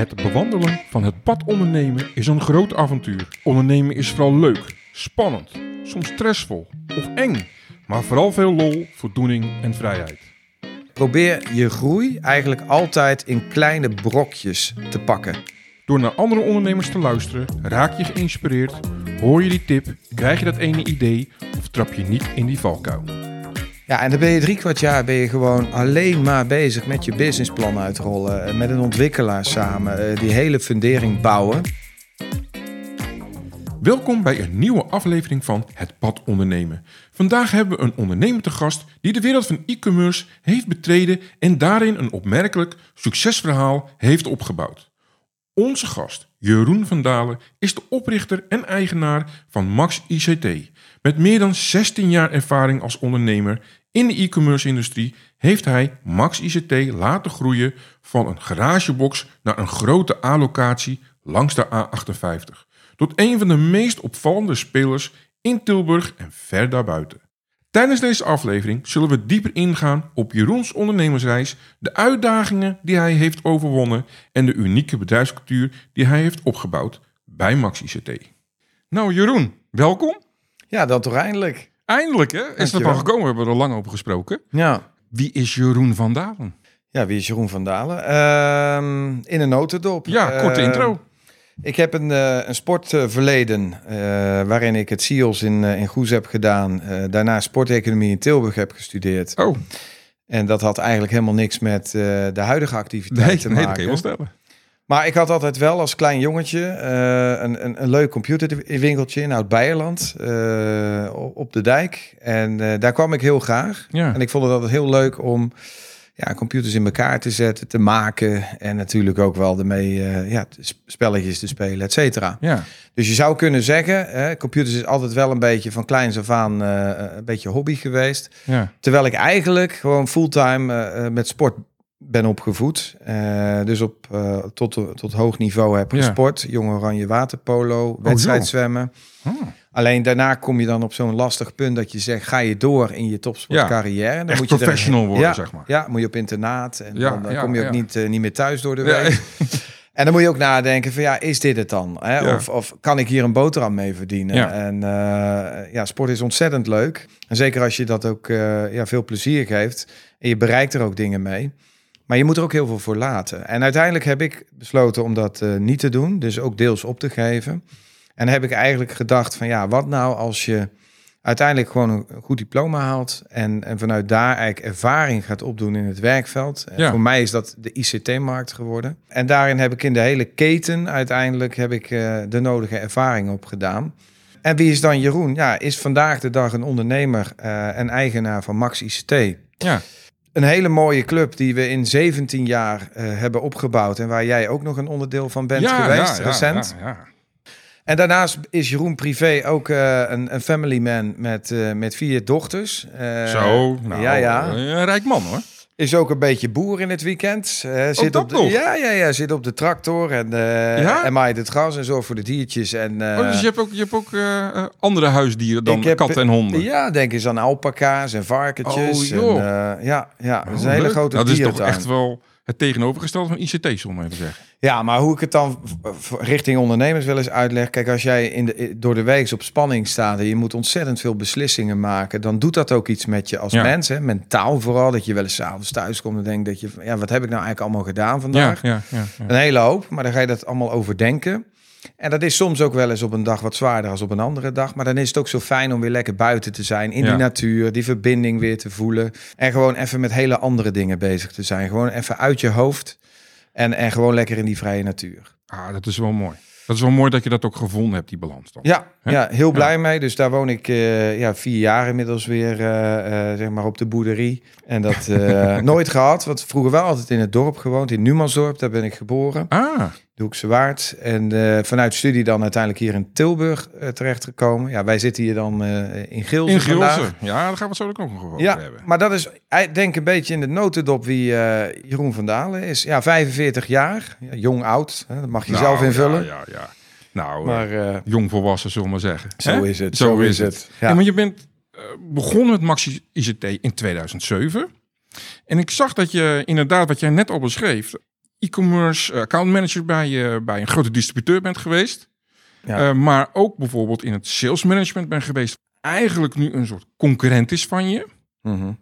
Het bewandelen van het pad ondernemen is een groot avontuur. Ondernemen is vooral leuk, spannend, soms stressvol of eng, maar vooral veel lol, voldoening en vrijheid. Probeer je groei eigenlijk altijd in kleine brokjes te pakken. Door naar andere ondernemers te luisteren, raak je geïnspireerd, hoor je die tip, krijg je dat ene idee of trap je niet in die valkuil. Ja, en dan ben je drie kwart jaar ben je gewoon alleen maar bezig met je businessplan uitrollen. eh, Met een ontwikkelaar samen, eh, die hele fundering bouwen. Welkom bij een nieuwe aflevering van Het Pad Ondernemen. Vandaag hebben we een ondernemer te gast die de wereld van e-commerce heeft betreden en daarin een opmerkelijk succesverhaal heeft opgebouwd. Onze gast, Jeroen van Dalen, is de oprichter en eigenaar van Max ICT. Met meer dan 16 jaar ervaring als ondernemer in de e-commerce industrie heeft hij Max ICT laten groeien van een garagebox naar een grote A-locatie langs de A58 tot een van de meest opvallende spelers in Tilburg en ver daarbuiten. Tijdens deze aflevering zullen we dieper ingaan op Jeroens ondernemersreis, de uitdagingen die hij heeft overwonnen en de unieke bedrijfscultuur die hij heeft opgebouwd bij Max ICT. Nou Jeroen, welkom. Ja, dan toch eindelijk. Eindelijk hè, is het van gekomen, we hebben er lang over gesproken. Ja. Wie is Jeroen van Dalen? Ja, wie is Jeroen van Dalen? Ehm, in een notendop. Ja, korte Ehm, intro. Ik heb een, eh, een sportverleden eh, waarin ik het CIO's in, eh, in Goes heb gedaan. Daarna sporteconomie in Tilburg heb gestudeerd. Oh, En dat had eigenlijk helemaal niks met de huidige activiteit nee, te nee, dat maken. kan je wel stellen. Maar ik had altijd wel als klein jongetje eh, een, een, een leuk computerwinkeltje in Oud-Beijerland eh, op- de dijk. En eh, daar kwam ik heel graag. Ja. En ik vond het altijd heel leuk om ja, computers in elkaar te zetten, te maken. En natuurlijk ook wel ermee ja, spelletjes te spelen, et cetera. Ja, Dus je zou kunnen zeggen, hè, computers is altijd wel een beetje van kleins af aan een beetje hobby geweest. ja. Terwijl ik eigenlijk gewoon fulltime met sport ben opgevoed. Eh, dus op eh, tot, tot hoog niveau heb Ja. gesport. Jong Oranje waterpolo, wedstrijdzwemmen. Oh. Alleen daarna kom je dan op zo'n lastig punt dat je zegt, ga je door in je topsportcarrière. Dan Echt moet je er- professional worden, ja, zeg maar. Ja, moet je op internaat. En Ja, dan ja, kom je ook ja. niet, eh, niet meer thuis door de Ja. week. En dan moet je ook nadenken van ja, is dit het dan? Hè? Ja. Of, of kan ik hier een boterham mee verdienen? Ja. En ja, sport is ontzettend leuk. En zeker als je dat ook ja, veel plezier geeft. En je bereikt er ook dingen mee. Maar je moet er ook heel veel voor laten. En uiteindelijk heb ik besloten om dat eh, niet te doen. Dus ook deels op te geven. En heb ik eigenlijk gedacht van ja, wat nou als je uiteindelijk gewoon een goed diploma haalt. En, en vanuit daar eigenlijk ervaring gaat opdoen in het werkveld. Ja. Voor mij is dat de ICT-markt geworden. En daarin heb ik in de hele keten uiteindelijk heb ik, eh, de nodige ervaring opgedaan. En wie is dan Jeroen? Ja, is vandaag de dag een ondernemer eh, en eigenaar van Max ICT. Ja, Een hele mooie club die we in 17 jaar eh, hebben opgebouwd. En waar jij ook nog een onderdeel van bent ja, geweest, ja, recent. Ja, ja. En daarnaast is Jeroen privé ook eh, een, een family man met, eh, met vier dochters. Zo, nou, ja, ja. een rijk man hoor. Is ook een beetje boer in het weekend. Eh, zit dat op de, nog? Ja, ja, ja, zit op de tractor en, eh Ja? en maait het gras en zorgt voor de diertjes. En, eh, oh, dus je hebt ook, je hebt ook andere huisdieren dan heb- katten en honden. Ja, denk eens aan alpaca's en varkentjes. Oh, joh. En, ja, ja, dat is Oh, een hele leuk. grote Nou, Dat is toch echt wel het tegenovergestelde van ICT, zullen we even zeggen. Ja, maar hoe ik het dan richting ondernemers wel eens uitleg. Kijk, als jij in de, door de week op spanning staat en je moet ontzettend veel beslissingen maken, dan doet dat ook iets met je als Ja. mens. Hè? Mentaal vooral, dat je wel eens 's avonds thuis komt en denkt dat je, ja, wat heb ik nou eigenlijk allemaal gedaan vandaag? ja, ja. ja. Een hele hoop, maar dan ga je dat allemaal overdenken. En dat is soms ook wel eens op een dag wat zwaarder als op een andere dag. Maar dan is het ook zo fijn om weer lekker buiten te zijn. In Ja. die natuur, die verbinding weer te voelen. En gewoon even met hele andere dingen bezig te zijn. Gewoon even uit je hoofd. En, en gewoon lekker in die vrije natuur. Ah, dat is wel mooi. Dat is wel mooi dat je dat ook gevonden hebt, die balans dan. Ja, ja heel blij mee. Dus daar woon ik eh, ja, vier jaar inmiddels weer eh, eh, zeg maar op de boerderie. En dat nooit gehad. Want vroeger wel altijd in het dorp gewoond. In Numansdorp, daar ben ik geboren. Ah, de Hoekse Waard. En eh, vanuit studie dan uiteindelijk hier in Tilburg eh, terechtgekomen. Ja, wij zitten hier dan eh, in Gilsen in vandaag. Gilsen. Ja, daar gaan we het zo ook nog over Ja, hebben. maar dat is, ik denk een beetje in de notendop wie eh, Jeroen van Dalen is. Ja, 45 jaar, ja, jong oud, hè, dat mag je Nou, zelf invullen. Ja, ja, ja. Nou, Maar jong volwassen, zullen we maar zeggen. zo Hè? is het, Zo, is het. Ja. Ja, maar je bent begonnen met Maxi ICT in 2007. En ik zag dat je inderdaad, wat jij net al beschreef, e-commerce uh, accountmanager bij, uh, bij een grote distributeur bent geweest. Ja. Uh, maar ook bijvoorbeeld in het sales management bent geweest. Eigenlijk nu een soort concurrent is van je. Mhm.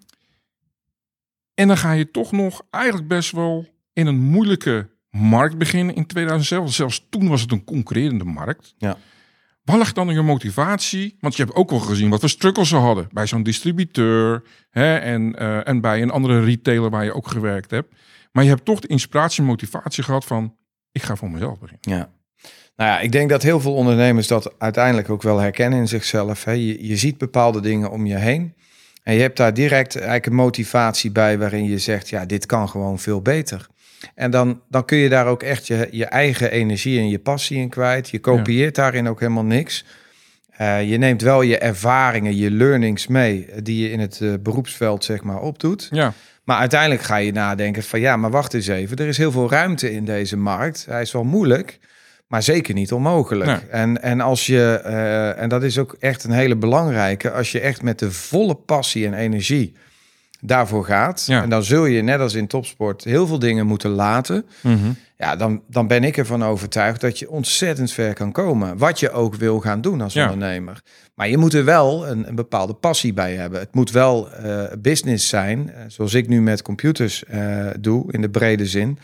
En dan ga je toch nog eigenlijk best wel in een moeilijke markt beginnen in 2007. Zelfs toen was het een concurrerende markt. Ja. Waar lag dan je motivatie? Want je hebt ook wel gezien wat voor struggles ze hadden bij zo'n distributeur hè, en, uh, en bij een andere retailer waar je ook gewerkt hebt. Maar je hebt toch de inspiratie en motivatie gehad van ik ga voor mezelf beginnen. Ja. Nou ja, ik denk dat heel veel ondernemers dat uiteindelijk ook wel herkennen in zichzelf. Hè. Je, je ziet bepaalde dingen om je heen. En je hebt daar direct eigenlijk een motivatie bij waarin je zegt, ja, dit kan gewoon veel beter. En dan, dan kun je daar ook echt je, je eigen energie en je passie in kwijt. Je kopieert daarin ook helemaal niks. Uh, je neemt wel je ervaringen, je learnings mee, die je in het uh, beroepsveld zeg maar opdoet. Ja. Maar uiteindelijk ga je nadenken van ja, maar wacht eens even. Er is heel veel ruimte in deze markt. Hij is wel moeilijk, maar zeker niet onmogelijk. Nee. En, en als je, uh, en dat is ook echt een hele belangrijke, als je echt met de volle passie en energie daarvoor gaat. Ja. En dan zul je, net als in topsport, heel veel dingen moeten laten. Mhm. Ja, dan, dan ben ik ervan overtuigd dat je ontzettend ver kan komen. Wat je ook wil gaan doen als Ja. ondernemer. Maar je moet er wel een, een bepaalde passie bij hebben. Het moet wel eh, business zijn, eh, zoals ik nu met computers eh, doe, in de brede zin.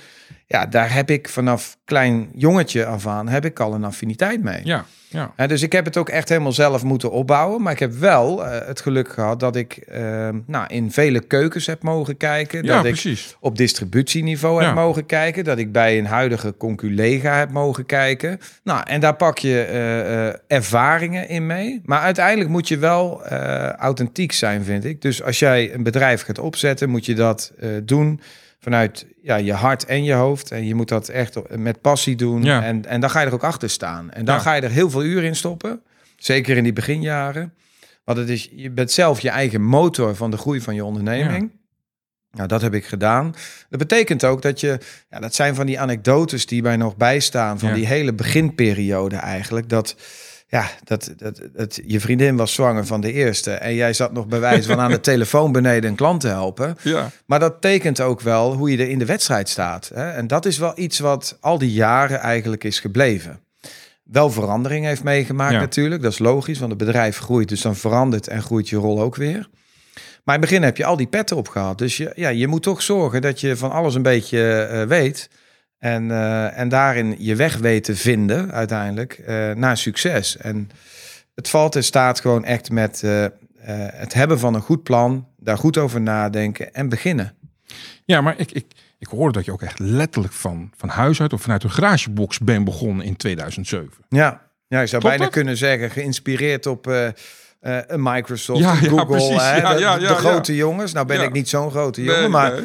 Ja, daar heb ik vanaf klein jongetje af aan, heb ik al een affiniteit mee. Ja, ja. Dus ik heb het ook echt helemaal zelf moeten opbouwen. Maar ik heb wel het geluk gehad dat ik nou, in vele keukens heb mogen kijken. ja dat ik precies. op distributieniveau Ja. heb mogen kijken. Dat ik bij een huidige conculega heb mogen kijken. Nou, en daar pak je ervaringen in mee. Maar uiteindelijk moet je wel eh, authentiek zijn, vind ik. Dus als jij een bedrijf gaat opzetten, moet je dat eh, doen vanuit ja, je hart en je hoofd. En je moet dat echt met passie doen. Ja. En, en dan ga je er ook achter staan. En dan Ja. ga je er heel veel uren in stoppen. Zeker in die beginjaren. Want het is, je bent zelf je eigen motor van de groei van je onderneming. Nou, dat heb ik gedaan. Dat betekent ook dat je, ja, dat zijn van die anekdotes die mij nog bijstaan van Ja. die hele beginperiode eigenlijk. Dat, ja, dat, dat, dat je vriendin was zwanger van de eerste en jij zat nog bij wijze van aan de telefoon beneden een klant te helpen. Ja. Maar dat tekent ook wel hoe je er in de wedstrijd staat. Hè? En dat is wel iets wat al die jaren eigenlijk is gebleven. Wel verandering heeft meegemaakt Ja. natuurlijk. Dat is logisch, want het bedrijf groeit. Dus dan verandert en groeit je rol ook weer. Maar in het begin heb je al die petten op gehad. Dus je, ja, je moet toch zorgen dat je van alles een beetje eh, weet. En, eh, en daarin je weg weet te vinden uiteindelijk eh, naar succes. En het valt en staat gewoon echt met eh, het hebben van een goed plan. Daar goed over nadenken en beginnen. Ja, maar ik, ik, ik hoorde dat je ook echt letterlijk van, van huis uit of vanuit een garagebox bent begonnen in 2007. Ja, ja je zou bijna dat? kunnen zeggen, geïnspireerd op een Microsoft, Ja, een ja, Google, hè, Ja, de, ja, de grote jongens. Nou ben ik niet zo'n grote Nee, jongen, maar nee.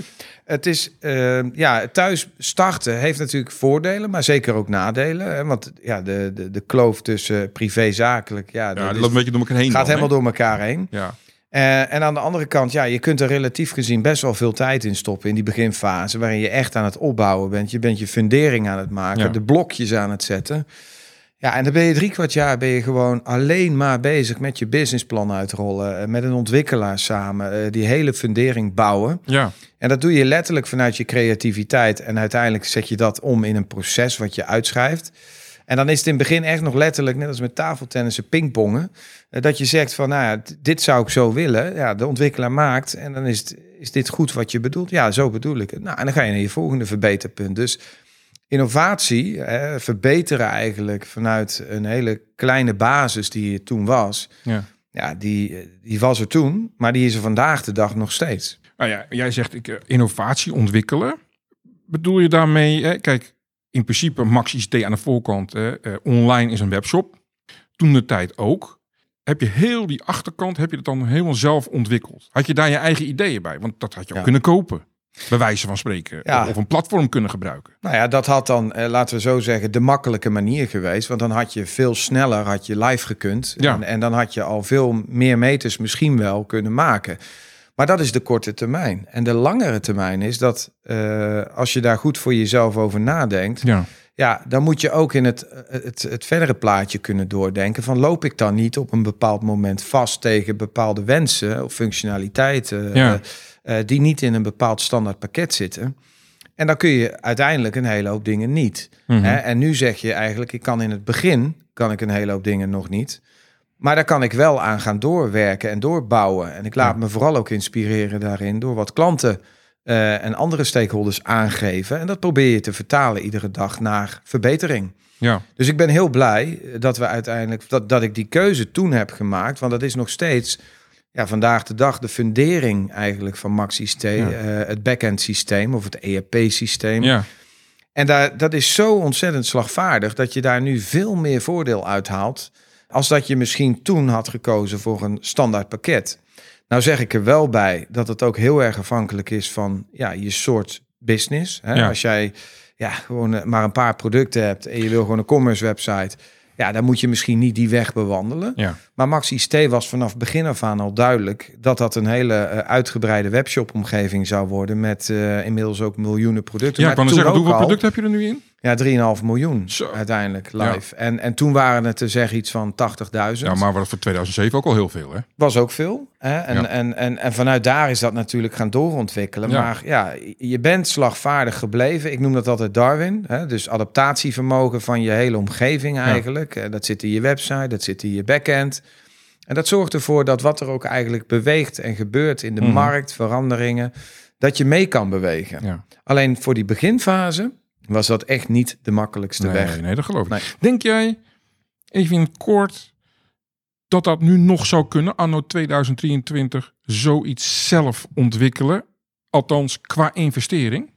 Het is, eh, ja, thuis starten heeft natuurlijk voordelen, maar zeker ook nadelen. Hè, want ja, de, de, de kloof tussen privé-zakelijk, ja, Ja, dat loopt een beetje door elkaar heen. gaat dan, helemaal door elkaar heen. Ja, Eh, en aan de andere kant, ja, je kunt er relatief gezien best wel veel tijd in stoppen in die beginfase, waarin je echt aan het opbouwen bent. Je bent je fundering aan het maken, Ja. de blokjes aan het zetten. Ja, en dan ben je drie kwart jaar ben je gewoon alleen maar bezig met je businessplan uitrollen, eh, met een ontwikkelaar samen, eh, die hele fundering bouwen. ja, En dat doe je letterlijk vanuit je creativiteit. En uiteindelijk zet je dat om in een proces wat je uitschrijft. En dan is het in het begin echt nog letterlijk, net als met tafeltennissen, pingpongen. eh, Dat je zegt van, nou ja, dit zou ik zo willen. Ja, de ontwikkelaar maakt. En dan is, het, is dit goed wat je bedoelt? Ja, zo bedoel ik het. Nou, en dan ga je naar je volgende verbeterpunt. Dus innovatie, hè, verbeteren eigenlijk vanuit een hele kleine basis die er toen was. ja. Ja, die, die was er toen, maar die is er vandaag de dag nog steeds. Nou ja, jij zegt ik, eh, innovatie ontwikkelen. Bedoel je daarmee, hè, kijk, in principe Max ICT aan de voorkant, hè, eh, online is een webshop. Toen de tijd ook. Heb je heel die achterkant, heb je dat dan helemaal zelf ontwikkeld? Had je daar je eigen ideeën bij? Want dat had je ook Ja. kunnen kopen. Bij wijze van spreken. Ja. Of een platform kunnen gebruiken. Nou ja, dat had dan, eh, laten we zo zeggen, de makkelijke manier geweest. Want dan had je veel sneller had je live gekund. Ja. En, en dan had je al veel meer meters misschien wel kunnen maken. Maar dat is de korte termijn. En de langere termijn is dat eh, als je daar goed voor jezelf over nadenkt. Ja. Ja, dan moet je ook in het, het, het verdere plaatje kunnen doordenken. Van loop ik dan niet op een bepaald moment vast tegen bepaalde wensen of functionaliteiten Ja. eh, eh, die niet in een bepaald standaard pakket zitten. En dan kun je uiteindelijk een hele hoop dingen niet. Mhm. Hè? En nu zeg je eigenlijk, ik kan in het begin kan ik een hele hoop dingen nog niet. Maar daar kan ik wel aan gaan doorwerken en doorbouwen. En ik laat Ja. me vooral ook inspireren daarin door wat klanten eh, en andere stakeholders aangeven. En dat probeer je te vertalen iedere dag naar verbetering. Ja, Dus ik ben heel blij dat we uiteindelijk dat, dat ik die keuze toen heb gemaakt. Want dat is nog steeds ja, vandaag de dag de fundering eigenlijk van MaxiST, Ja. eh, het backend systeem of het ERP-systeem. ja, En daar, dat is zo ontzettend slagvaardig dat je daar nu veel meer voordeel uit haalt. Als dat je misschien toen had gekozen voor een standaard pakket. Nou zeg ik er wel bij dat het ook heel erg afhankelijk is van ja, je soort business. Hè? Ja. Als jij ja, gewoon eh, maar een paar producten hebt en je wil gewoon een commerce website. Ja, dan moet je misschien niet die weg bewandelen. ja. Maar Maxi T was vanaf begin af aan al duidelijk dat dat een hele eh, uitgebreide webshop-omgeving zou worden. Met eh, inmiddels ook miljoenen producten. Ja, ik Maar kan toen zeggen, hoeveel producten heb je er nu in? Ja, 3,5 miljoen Zo. uiteindelijk live. En, en toen waren het te zeggen iets van 80.000. Ja, maar was voor 2007 ook al heel veel, hè? Was ook veel. Hè? En, Ja. en, en, en vanuit daar is dat natuurlijk gaan doorontwikkelen. Ja. Maar ja, je bent slagvaardig gebleven. Ik noem dat altijd Darwin. Hè? Dus adaptatievermogen van je hele omgeving eigenlijk. Eh, Dat zit in je website, dat zit in je backend. En dat zorgt ervoor dat wat er ook eigenlijk beweegt en gebeurt in de Mhm. markt, veranderingen, dat je mee kan bewegen. Alleen voor die beginfase was dat echt niet de makkelijkste Nee, weg. nee, dat geloof ik. Nee. Denk jij, even in het kort, dat dat nu nog zou kunnen, anno 2023, zoiets zelf ontwikkelen? Althans, qua investering?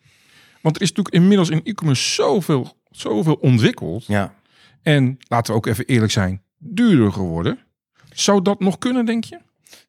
Want er is natuurlijk inmiddels in e-commerce zoveel, zoveel ontwikkeld. Ja. En laten we ook even eerlijk zijn, duurder geworden. Zou dat nog kunnen, denk je?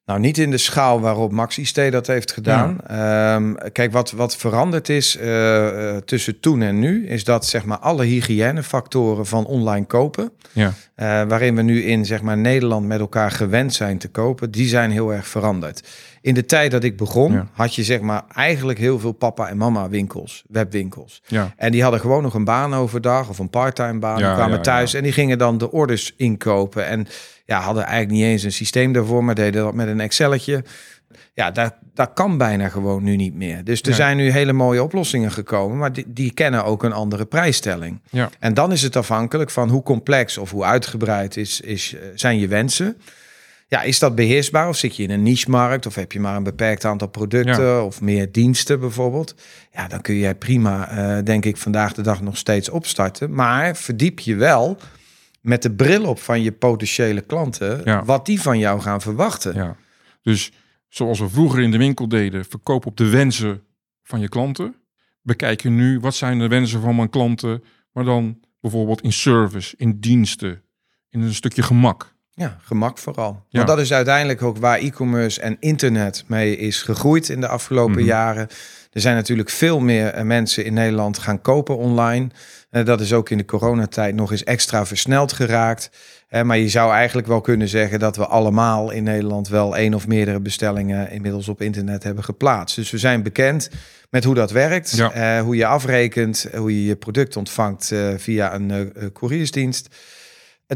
Nou, niet in de schaal waarop MaxiStay dat heeft gedaan. Ehm, kijk, wat, wat veranderd is eh, eh, tussen toen en nu, is dat zeg maar alle hygiënefactoren van online kopen, Ja. eh, waarin we nu in zeg maar Nederland met elkaar gewend zijn te kopen, die zijn heel erg veranderd. In de tijd dat ik begon, Ja. had je zeg maar eigenlijk heel veel papa en mama winkels, webwinkels. Ja. En die hadden gewoon nog een baan overdag of een parttime baan. Ja, die kwamen thuis en die gingen dan de orders inkopen. En ja, hadden eigenlijk niet eens een systeem daarvoor, maar deden dat met een Excelletje. Ja, dat, dat kan bijna gewoon nu niet meer. Dus er Nee. zijn nu hele mooie oplossingen gekomen, maar die, die kennen ook een andere prijsstelling. Ja. En dan is het afhankelijk van hoe complex of hoe uitgebreid is, is, eh, zijn je wensen. Ja, is dat beheersbaar of zit je in een niche-markt of heb je maar een beperkt aantal producten of meer diensten bijvoorbeeld? Ja, dan kun je prima, eh, denk ik, vandaag de dag nog steeds opstarten. Maar verdiep je wel met de bril op van je potentiële klanten, Ja. wat die van jou gaan verwachten. Ja. Dus zoals we vroeger in de winkel deden, verkoop op de wensen van je klanten. Bekijk je nu, wat zijn de wensen van mijn klanten, maar dan bijvoorbeeld in service, in diensten, in een stukje gemak. Ja, gemak vooral. Ja. Want dat is uiteindelijk ook waar e-commerce en internet mee is gegroeid in de afgelopen Mhm. jaren. Er zijn natuurlijk veel meer eh, mensen in Nederland gaan kopen online. Eh, dat is ook in de coronatijd nog eens extra versneld geraakt. Eh, maar je zou eigenlijk wel kunnen zeggen dat we allemaal in Nederland wel één of meerdere bestellingen inmiddels op internet hebben geplaatst. Dus we zijn bekend met hoe dat werkt, Ja. hoe je afrekent, hoe je je product ontvangt via een couriersdienst.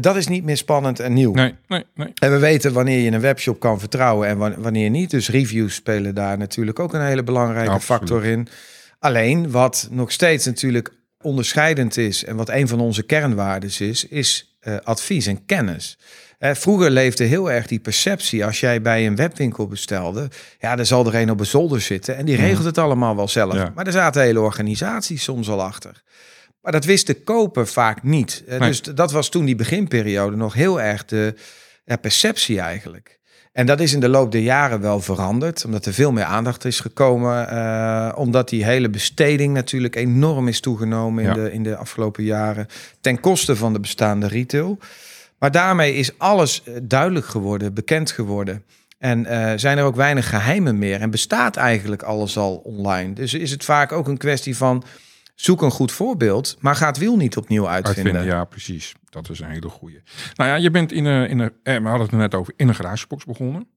Dat is niet meer spannend en nieuw. Nee, nee, nee. En we weten wanneer je een webshop kan vertrouwen en wa- wanneer niet. Dus reviews spelen daar natuurlijk ook een hele belangrijke Absoluut. factor in. Alleen wat nog steeds natuurlijk onderscheidend is en wat een van onze kernwaarden is, is eh, advies en kennis. Eh, vroeger leefde heel erg die perceptie als jij bij een webwinkel bestelde. Ja, er zal er een op een zolder zitten en die Mhm. regelt het allemaal wel zelf. Ja. Maar er zaten hele organisaties soms al achter. Maar dat wist de koper vaak niet. Eh, Nee. Dus dat was toen die beginperiode nog heel erg de ja, perceptie eigenlijk. En dat is in de loop der jaren wel veranderd, omdat er veel meer aandacht is gekomen. eh, omdat die hele besteding natuurlijk enorm is toegenomen in, Ja. de, in de afgelopen jaren. Ten koste van de bestaande retail. Maar daarmee is alles eh, duidelijk geworden, bekend geworden. En zijn er ook weinig geheimen meer. En bestaat eigenlijk alles al online. Dus is het vaak ook een kwestie van zoek een goed voorbeeld, maar ga het wiel niet opnieuw uitvinden. Uitvinden, ja, precies. Dat is een hele goeie. Nou ja, je bent in een, in een eh, we hadden het net over, in een garagebox begonnen.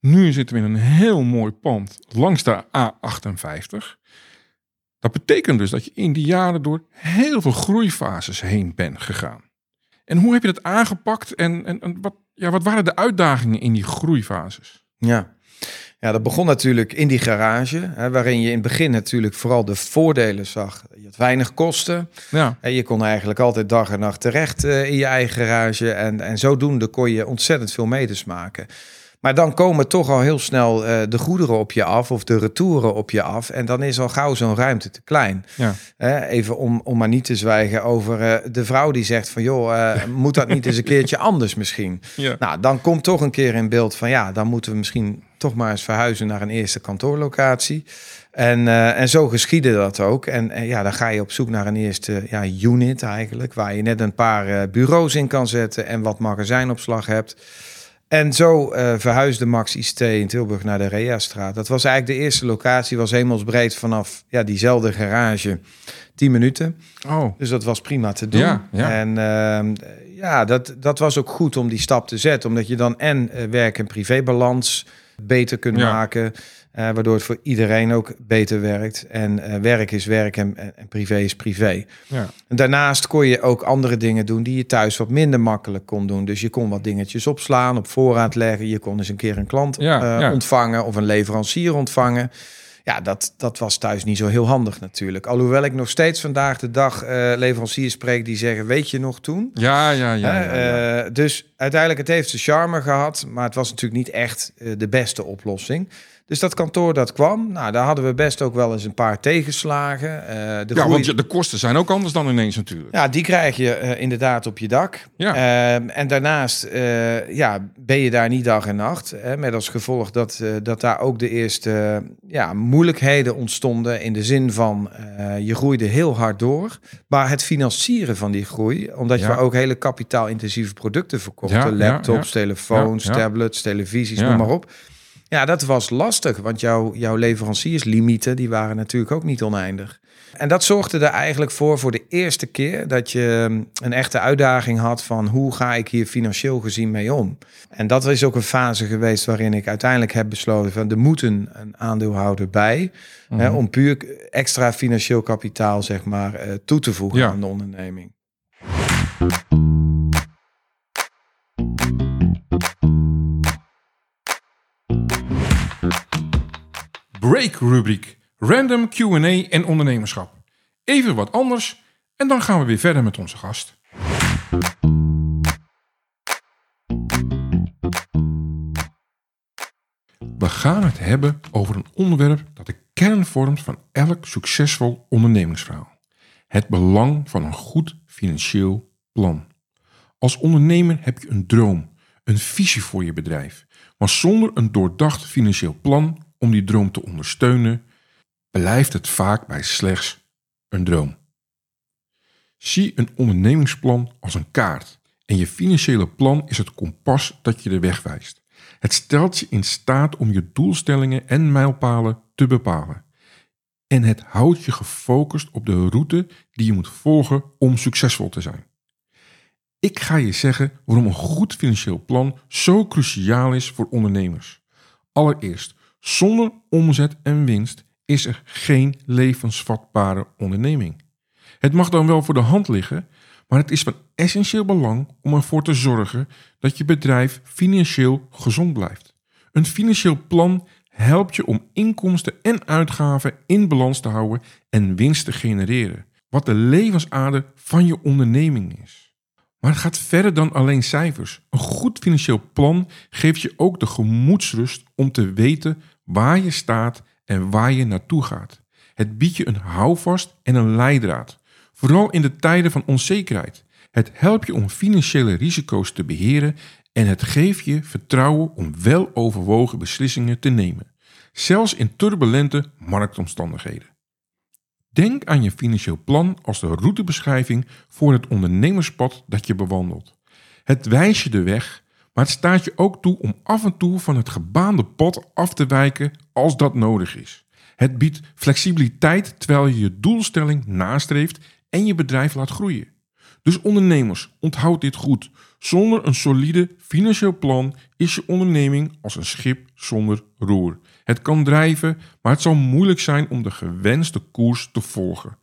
Nu zitten we in een heel mooi pand langs de A58. Dat betekent dus dat je in die jaren door heel veel groeifases heen bent gegaan. En hoe heb je dat aangepakt en, en, en wat, ja, wat waren de uitdagingen in die groeifases? Ja. Ja, dat begon natuurlijk in die garage, hè, waarin je in het begin natuurlijk vooral de voordelen zag. Je had weinig kosten. Ja. En je kon eigenlijk altijd dag en nacht terecht eh, in je eigen garage. En, en zodoende kon je ontzettend veel meters maken. Maar dan komen toch al heel snel eh, de goederen op je af of de retouren op je af. En dan is al gauw zo'n ruimte te klein. Ja. Even om, om maar niet te zwijgen over eh, de vrouw die zegt van... joh, moet dat niet eens een keertje anders misschien? Ja. Nou, dan komt toch een keer in beeld van... ja, dan moeten we misschien toch maar eens verhuizen naar een eerste kantoorlocatie. En, eh, en zo geschiedde dat ook. En, en ja, dan ga je op zoek naar een eerste ja, unit eigenlijk... waar je net een paar eh, bureaus in kan zetten... en wat magazijnopslag hebt... En zo eh, verhuisde Max ICT in Tilburg naar de Rea-straat. Dat was eigenlijk de eerste locatie, was hemelsbreed vanaf ja, diezelfde garage, 10 minuten. Oh. Dus dat was prima te doen. Ja, ja. En ehm, ja, dat, dat was ook goed om die stap te zetten, omdat je dan en werk- en privébalans beter kunt Ja. maken, eh, waardoor het voor iedereen ook beter werkt. En eh, werk is werk en, privé is privé. Ja. En daarnaast kon je ook andere dingen doen die je thuis wat minder makkelijk kon doen. Dus je kon wat dingetjes opslaan, op voorraad leggen. Je kon eens een keer een klant Ja, eh, ontvangen of een leverancier ontvangen. Ja, dat, dat was thuis niet zo heel handig natuurlijk. Alhoewel ik nog steeds vandaag de dag eh, leveranciers spreek die zeggen, weet je nog toen? Ja, ja, ja. Hè, ja, ja. eh, dus uiteindelijk, het heeft zijn charme gehad, maar het was natuurlijk niet echt eh, de beste oplossing. Dus dat kantoor dat kwam, nou, daar hadden we best ook wel eens een paar tegenslagen. Eh, de ja, groei- want je- de kosten zijn ook anders dan ineens natuurlijk. ja, die krijg je eh, inderdaad op je dak. Ja. Ehm, en daarnaast eh, ja, ben je daar niet dag en nacht. Hè, met als gevolg dat, dat daar ook de eerste ja, moeilijkheden ontstonden. In de zin van je groeide heel hard door. Maar het financieren van die groei, omdat Ja. we ook hele kapitaalintensieve producten. Ja, ja, laptops, telefoons, tablets, televisies, noem maar op. Ja, dat was lastig, want jouw, jouw leverancierslimieten die waren natuurlijk ook niet oneindig. En dat zorgde er eigenlijk voor, voor de eerste keer, dat je mm, een echte uitdaging had van hoe ga ik hier financieel gezien mee om. En dat is ook een fase geweest waarin ik uiteindelijk heb besloten van er moet een, een aandeelhouder bij, hè, Mhm. om puur extra financieel kapitaal zeg maar eh, toe te voegen Ja. aan de onderneming. Break rubriek. Random Q&A en ondernemerschap. Even wat anders en dan gaan we weer verder met onze gast. We gaan het hebben over een onderwerp dat de kern vormt van elk succesvol ondernemingsverhaal. Het belang van een goed financieel plan. Als ondernemer heb je een droom, een visie voor je bedrijf. Maar zonder een doordacht financieel plan om die droom te ondersteunen, blijft het vaak bij slechts een droom. Zie een ondernemingsplan als een kaart en je financiële plan is het kompas dat je de weg wijst. Het stelt je in staat om je doelstellingen en mijlpalen te bepalen. En het houdt je gefocust op de route die je moet volgen om succesvol te zijn. Ik ga je zeggen waarom een goed financieel plan zo cruciaal is voor ondernemers. Allereerst, zonder omzet en winst is er geen levensvatbare onderneming. Het mag dan wel voor de hand liggen, maar het is van essentieel belang om ervoor te zorgen dat je bedrijf financieel gezond blijft. Een financieel plan helpt je om inkomsten en uitgaven in balans te houden en winst te genereren, wat de levensader van je onderneming is. Maar het gaat verder dan alleen cijfers. Een goed financieel plan geeft je ook de gemoedsrust om te weten waar je staat en waar je naartoe gaat. Het biedt je een houvast en een leidraad, vooral in de tijden van onzekerheid. Het helpt je om financiële risico's te beheren en het geeft je vertrouwen om wel overwogen beslissingen te nemen, zelfs in turbulente marktomstandigheden. Denk aan je financieel plan als de routebeschrijving voor het ondernemerspad dat je bewandelt. Het wijst je de weg, maar het staat je ook toe om af en toe van het gebaande pad af te wijken als dat nodig is. Het biedt flexibiliteit terwijl je je doelstelling nastreeft en je bedrijf laat groeien. Dus ondernemers, onthoud dit goed. Zonder een solide financieel plan is je onderneming als een schip zonder roer. Het kan drijven, maar het zal moeilijk zijn om de gewenste koers te volgen.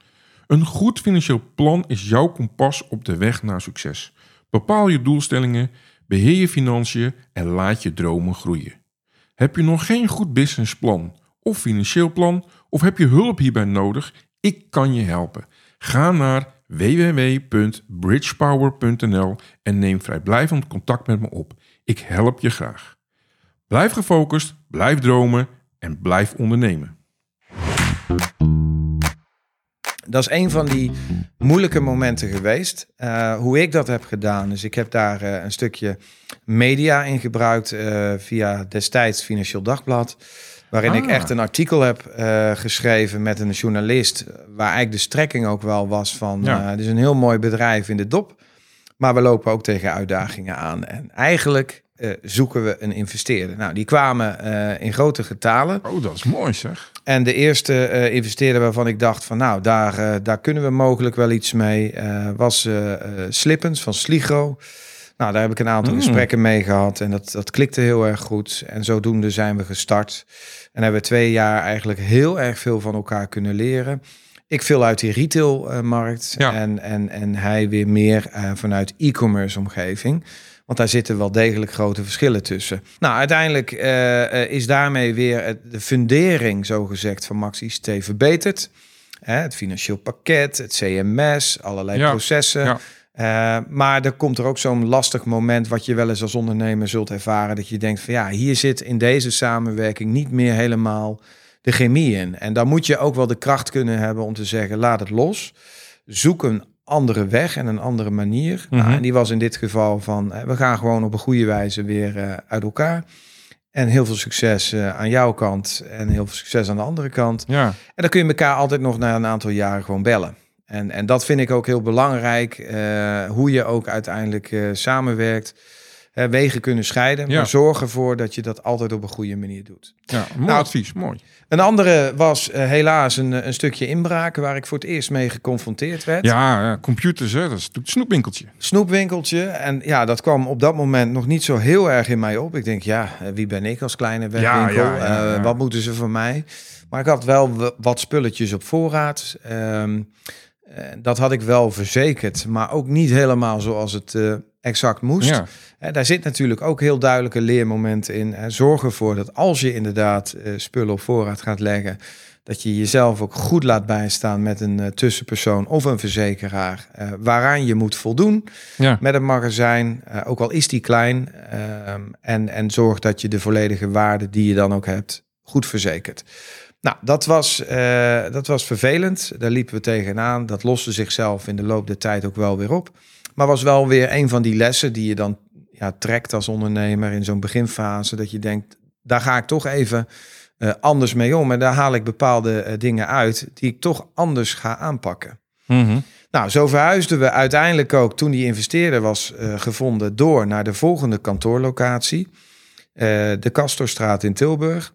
Een goed financieel plan is jouw kompas op de weg naar succes. Bepaal je doelstellingen, beheer je financiën en laat je dromen groeien. Heb je nog geen goed businessplan of financieel plan of heb je hulp hierbij nodig? Ik kan je helpen. Ga naar www.bridgepower.nl en neem vrijblijvend contact met me op. Ik help je graag. Blijf gefocust, blijf dromen en blijf ondernemen. Dat is een van die moeilijke momenten geweest. Uh, hoe ik dat heb gedaan. Dus ik heb daar uh, een stukje media in gebruikt uh, via destijds Financieel Dagblad. Waarin ik Ah. echt een artikel heb eh, geschreven met een journalist. Waar eigenlijk de strekking ook wel was van. Ja. eh, het is een heel mooi bedrijf in de dop. Maar we lopen ook tegen uitdagingen aan. En eigenlijk eh, zoeken we een investeerder. Nou, die kwamen eh, in grote getalen. Oh, dat is mooi zeg. En de eerste eh, investeerder waarvan ik dacht van nou, daar, daar kunnen we mogelijk wel iets mee, was Slippens van Sligro. Nou, daar heb ik een aantal Mm. gesprekken mee gehad en dat, dat klikte heel erg goed. En zodoende zijn we gestart. En hebben we twee jaar eigenlijk heel erg veel van elkaar kunnen leren. Ik veel uit die retailmarkt Ja. en, en, en hij weer meer vanuit e-commerce omgeving. Want daar zitten wel degelijk grote verschillen tussen. Nou, uiteindelijk eh, eh, is daarmee weer de fundering, zogezegd, van Max ICT verbeterd. Hè, het financieel pakket, het CMS, allerlei Ja, processen. ja. Eh, maar er komt er ook zo'n lastig moment wat je wel eens als ondernemer zult ervaren. Dat je denkt van ja, hier zit in deze samenwerking niet meer helemaal de chemie in. En dan moet je ook wel de kracht kunnen hebben om te zeggen laat het los. Zoek een andere weg en een andere manier. Nou, Mhm. en die was in dit geval van we gaan gewoon op een goede wijze weer eh, uit elkaar. En heel veel succes eh, aan jouw kant en heel veel succes aan de andere kant. Ja, En dan kun je elkaar altijd nog na een aantal jaren gewoon bellen. En, en dat vind ik ook heel belangrijk. eh, hoe je ook uiteindelijk samenwerkt. Hè, wegen kunnen scheiden. Maar zorg ervoor dat je dat altijd op een goede manier doet. ja mooi Nou, advies, mooi. Een andere was eh, helaas een, een stukje inbraken waar ik voor het eerst mee geconfronteerd werd. Ja, computers, hè, dat is natuurlijk het snoepwinkeltje. Snoepwinkeltje. En ja, dat kwam op dat moment nog niet zo heel erg in mij op. Ik denk, ja, eh, wie ben ik als kleine webwinkel? ja, Eh, wat moeten ze van mij? Maar ik had wel wat spulletjes op voorraad. Ehm, eh, dat had ik wel verzekerd, maar ook niet helemaal zoals het eh, exact moest. Ja, Eh, daar zit natuurlijk ook heel duidelijke leermomenten in. En zorg ervoor dat als je inderdaad eh, spullen op voorraad gaat leggen, dat je jezelf ook goed laat bijstaan met een eh, tussenpersoon of een verzekeraar, eh, waaraan je moet voldoen ja. met een magazijn, eh, ook al is die klein. ehm, en, en zorg dat je de volledige waarde die je dan ook hebt, goed verzekert. Nou, dat was, eh, dat was vervelend. Daar liepen we tegenaan. Dat loste zichzelf in de loop der tijd ook wel weer op. Maar was wel weer een van die lessen die je dan ja, trekt als ondernemer in zo'n beginfase. Dat je denkt, daar ga ik toch even eh, anders mee om. En daar haal ik bepaalde eh, dingen uit die ik toch anders ga aanpakken. Mhm. Nou, zo verhuisden we uiteindelijk ook toen die investeerder was gevonden door naar de volgende kantoorlocatie, de Castorstraat in Tilburg.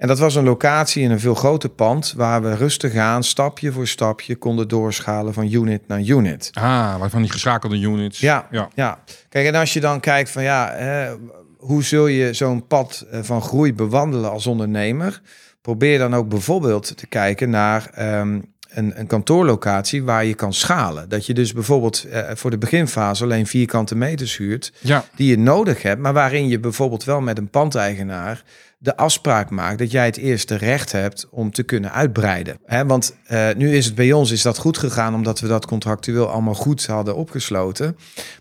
En dat was een locatie in een veel groter pand waar we rustig aan, stapje voor stapje, konden doorschalen van unit naar unit. Ah, waarvan die geschakelde units. Ja, ja. ja. Kijk, en als je dan kijkt van ja, hè, hoe zul je zo'n pad eh, van groei bewandelen als ondernemer? Probeer dan ook bijvoorbeeld te kijken naar ehm, een, een kantoorlocatie waar je kan schalen. Dat je dus bijvoorbeeld eh, voor de beginfase alleen vierkante meters huurt Ja, die je nodig hebt, maar waarin je bijvoorbeeld wel met een pandeigenaar de afspraak maakt dat jij het eerste recht hebt om te kunnen uitbreiden. Hè, want eh, nu is het bij ons is dat goed gegaan omdat we dat contractueel allemaal goed hadden opgesloten.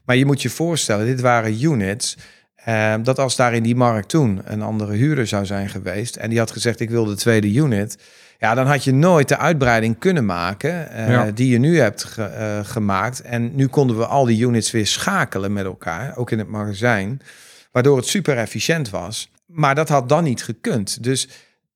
Maar je moet je voorstellen, dit waren units. eh, dat als daar in die markt toen een andere huurder zou zijn geweest en die had gezegd ik wil de tweede unit, ja, dan had je nooit de uitbreiding kunnen maken eh, Ja. die je nu hebt ge- eh, gemaakt. En nu konden we al die units weer schakelen met elkaar, ook in het magazijn, waardoor het super efficiënt was. Maar dat had dan niet gekund. Dus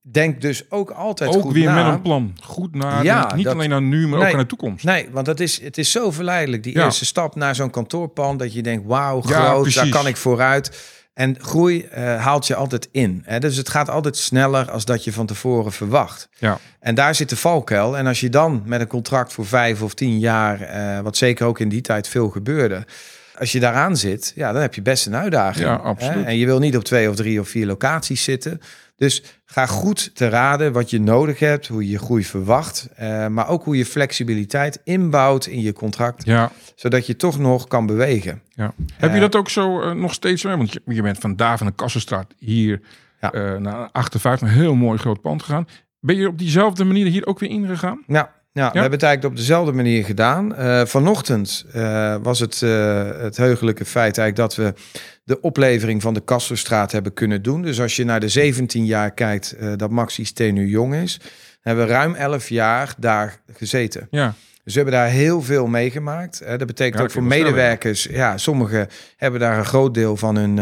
denk dus ook altijd ook goed weer na. met een plan. Goed naar, Ja, niet dat- alleen naar nu, maar Nee. ook naar de toekomst. Nee, want dat is, het is zo verleidelijk. Die Ja. eerste stap naar zo'n kantoorpand, dat je denkt, wauw, Ja, groot, daar kan ik vooruit. En groei eh, haalt je altijd in. Hè? Dus het gaat altijd sneller als dat je van tevoren verwacht. Ja. En daar zit de valkuil. En als je dan met een contract voor vijf of tien jaar, eh, wat zeker ook in die tijd veel gebeurde, als je daaraan zit, ja, dan heb je best een uitdaging. Ja, hè? absoluut. En je wil niet op twee of drie of vier locaties zitten. Dus ga goed te raden wat je nodig hebt, hoe je je groei verwacht, eh, maar ook hoe je flexibiliteit inbouwt in je contract, Ja, zodat je toch nog kan bewegen. ja. Heb je Eh, dat ook zo eh, nog steeds? hè? Want je, je bent vandaag van de Kassenstraat hier Ja. naar 58, een heel mooi groot pand gegaan. Ben je op diezelfde manier hier ook weer ingegaan? Ja, ja, we hebben het eigenlijk op dezelfde manier gedaan. Eh, vanochtend eh, was het, eh, het heugelijke feit eigenlijk dat we de oplevering van de Kastelstraat hebben kunnen doen. Dus als je naar de 17 jaar kijkt dat Maxi Steen nu jong is, hebben we ruim 11 jaar daar gezeten. Ja. Dus we hebben daar heel veel meegemaakt. Dat betekent Ja, ook voor medewerkers. Ja, sommigen hebben daar een groot deel van hun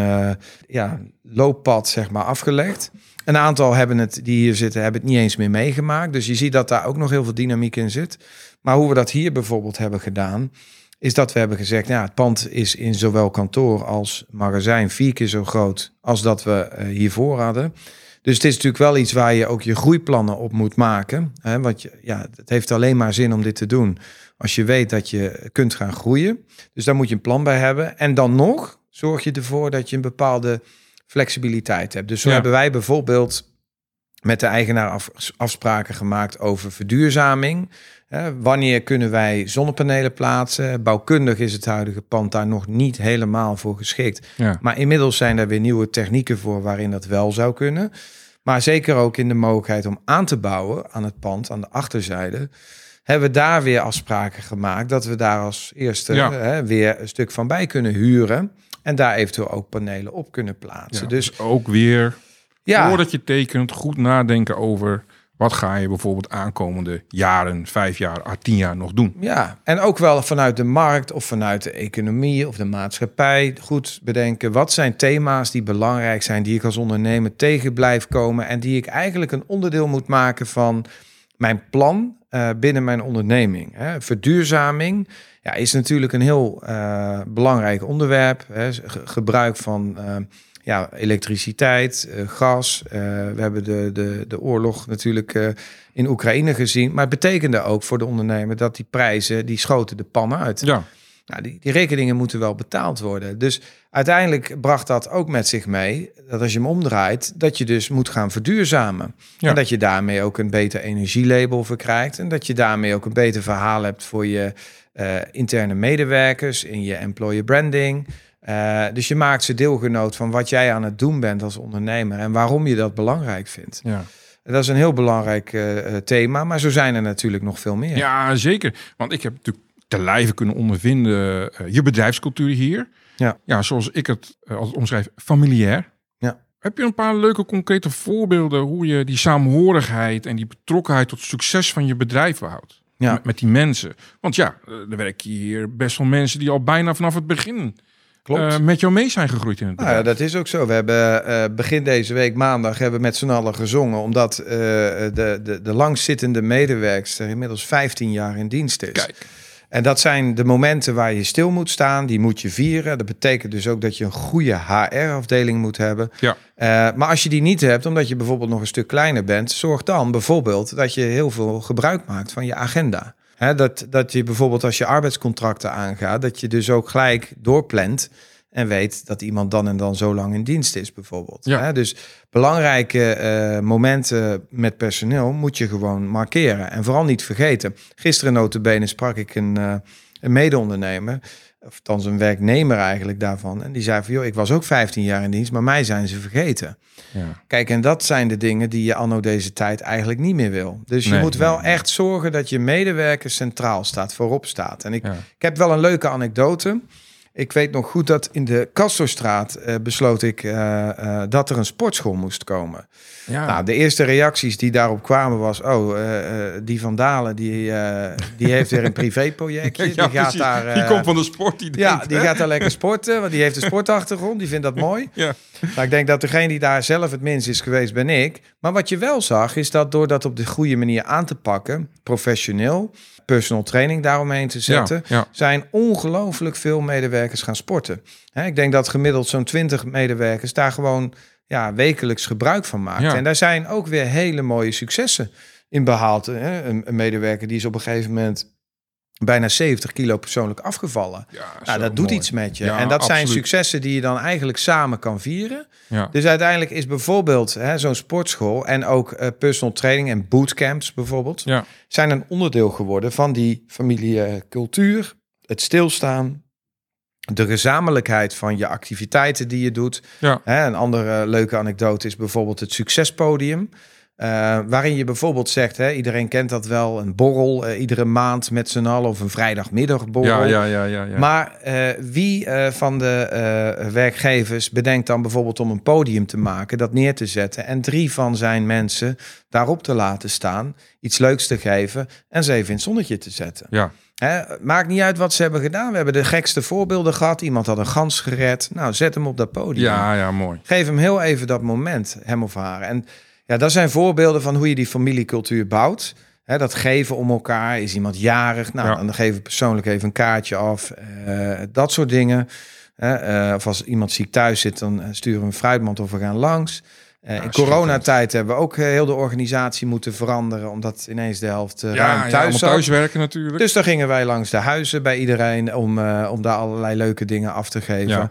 ja, looppad zeg maar, afgelegd. Een aantal hebben het, die hier zitten, hebben het niet eens meer meegemaakt. Dus je ziet dat daar ook nog heel veel dynamiek in zit. Maar hoe we dat hier bijvoorbeeld hebben gedaan, is dat we hebben gezegd, ja, het pand is in zowel kantoor als magazijn vier keer zo groot als dat we eh, hiervoor hadden. Dus het is natuurlijk wel iets waar je ook je groeiplannen op moet maken. Hè? Want ja, het heeft alleen maar zin om dit te doen als je weet dat je kunt gaan groeien. Dus daar moet je een plan bij hebben. En dan nog zorg je ervoor dat je een bepaalde flexibiliteit hebt. Dus zo Ja. hebben wij bijvoorbeeld met de eigenaar af- afspraken gemaakt over verduurzaming. Wanneer kunnen wij zonnepanelen plaatsen? Bouwkundig is het huidige pand daar nog niet helemaal voor geschikt. Ja. Maar inmiddels zijn er weer nieuwe technieken voor waarin dat wel zou kunnen. Maar zeker ook in de mogelijkheid om aan te bouwen aan het pand, aan de achterzijde. Hebben we daar weer afspraken gemaakt dat we daar als eerste Ja. hè, weer een stuk van bij kunnen huren. En daar eventueel ook panelen op kunnen plaatsen. Ja, Dus dus ook weer, ja, voordat je tekent, goed nadenken over wat ga je bijvoorbeeld aankomende jaren, vijf jaar, ah, tien jaar nog doen. Ja, en ook wel vanuit de markt of vanuit de economie of de maatschappij goed bedenken. Wat zijn thema's die belangrijk zijn, die ik als ondernemer tegen blijf komen en die ik eigenlijk een onderdeel moet maken van mijn plan eh, binnen mijn onderneming. Hè. Verduurzaming ja, is natuurlijk een heel eh, belangrijk onderwerp. Hè. Ge- gebruik van eh, ja, elektriciteit, gas. We hebben de, de, de oorlog natuurlijk in Oekraïne gezien. Maar het betekende ook voor de ondernemer dat die prijzen, die schoten de pan uit. Ja, Nou, die, die rekeningen moeten wel betaald worden. Dus uiteindelijk bracht dat ook met zich mee dat als je hem omdraait, dat je dus moet gaan verduurzamen. Ja. En dat je daarmee ook een beter energielabel verkrijgt. En dat je daarmee ook een beter verhaal hebt voor je eh, interne medewerkers in je employer branding. Eh, dus je maakt ze deelgenoot van wat jij aan het doen bent als ondernemer en waarom je dat belangrijk vindt. ja. Dat is een heel belangrijk eh, thema, maar zo zijn er natuurlijk nog veel meer. ja, zeker. Want ik heb natuurlijk te lijve kunnen ondervinden eh, je bedrijfscultuur hier. Ja. ja, zoals ik het eh, altijd omschrijf, familiair. Ja. Heb je een paar leuke concrete voorbeelden hoe je die samenhorigheid en die betrokkenheid tot succes van je bedrijf behoudt? Ja. Met, met die mensen. Want ja, eh, er werken hier best wel mensen die al bijna vanaf het begin Klopt. met jou mee zijn gegroeid in het Nou ja, bedrijf. dat is ook zo. We hebben begin deze week, maandag, hebben we met z'n allen gezongen. Omdat de, de, de langzittende medewerkster inmiddels 15 jaar in dienst is. Kijk, En dat zijn de momenten waar je stil moet staan. Die moet je vieren. Dat betekent dus ook dat je een goede HR-afdeling moet hebben. ja, Eh, maar als je die niet hebt, omdat je bijvoorbeeld nog een stuk kleiner bent, zorg dan bijvoorbeeld dat je heel veel gebruik maakt van je agenda. Hè, dat, dat je bijvoorbeeld als je arbeidscontracten aangaat, dat je dus ook gelijk doorplant en weet dat iemand dan en dan zo lang in dienst is, bijvoorbeeld. Ja. Hè, dus belangrijke eh, momenten met personeel moet je gewoon markeren. En vooral niet vergeten. Gisteren notabene sprak ik een, eh, een mede-ondernemer, of althans een werknemer eigenlijk daarvan. En die zei van, joh, ik was ook 15 jaar in dienst, maar mij zijn ze vergeten. ja. Kijk, en dat zijn de dingen die je anno deze tijd eigenlijk niet meer wil. Dus je Nee, moet wel nee. echt zorgen dat je medewerker centraal staat, voorop staat. En ik, Ja. ik heb wel een leuke anekdote. Ik weet nog goed dat in de Castorstraat eh, besloot ik eh, eh, dat er een sportschool moest komen. Ja. Nou, de eerste reacties die daarop kwamen was... oh, die Van Dalen, die, die heeft weer een privéprojectje. die Ja, gaat precies. daar... die komt van de sport. Die ja, denkt, die hè? gaat daar lekker sporten, want die heeft een sportachtergrond. Die vindt dat mooi. Ja. Nou, ik denk dat degene die daar zelf het minst is geweest, ben ik. Maar wat je wel zag, is dat door dat op de goede manier aan te pakken, professioneel, personal training daaromheen te zetten, Ja, ja. zijn ongelooflijk veel medewerkers gaan sporten. Ik denk dat gemiddeld zo'n 20 medewerkers daar gewoon ja, wekelijks gebruik van maken. Ja. En daar zijn ook weer hele mooie successen in behaald. Een, een medewerker die is op een gegeven moment bijna 70 kilo persoonlijk afgevallen. Ja, Nou, dat doet mooi. iets met je. Ja, en dat zijn successen die je dan eigenlijk samen kan vieren. Ja. Dus uiteindelijk is bijvoorbeeld hè, zo'n sportschool en ook eh, personal training en bootcamps bijvoorbeeld, Ja. zijn een onderdeel geworden van die familiecultuur, het stilstaan, de gezamenlijkheid van je activiteiten die je doet. Ja. Hè, een andere leuke anekdote is bijvoorbeeld het succespodium. Uh, waarin je bijvoorbeeld zegt, hè, iedereen kent dat wel, een borrel uh, iedere maand met z'n allen of een vrijdagmiddagborrel. Ja, ja, ja, ja, ja. Maar uh, wie van de werkgevers bedenkt dan bijvoorbeeld om een podium te maken, dat neer te zetten en drie van zijn mensen daarop te laten staan, iets leuks te geven en ze even in het zonnetje te zetten? Ja. Hè, maakt niet uit wat ze hebben gedaan. We hebben de gekste voorbeelden gehad. Iemand had een gans gered. Nou, zet hem op dat podium. Ja, ja, mooi. Geef hem heel even dat moment, hem of haar. En ja, dat zijn voorbeelden van hoe je die familiecultuur bouwt. He, dat geven om elkaar. Is iemand jarig? Nou, Ja. dan geven we persoonlijk even een kaartje af. Eh, dat soort dingen. Eh, of als iemand ziek thuis zit, dan eh, sturen we een fruitmand of we gaan langs. Eh, in coronatijd hebben we ook heel de organisatie moeten veranderen. Omdat ineens de helft Ja, ja, thuis zat. thuiswerken natuurlijk. Dus dan gingen wij langs de huizen bij iedereen om, om daar allerlei leuke dingen af te geven. Ja.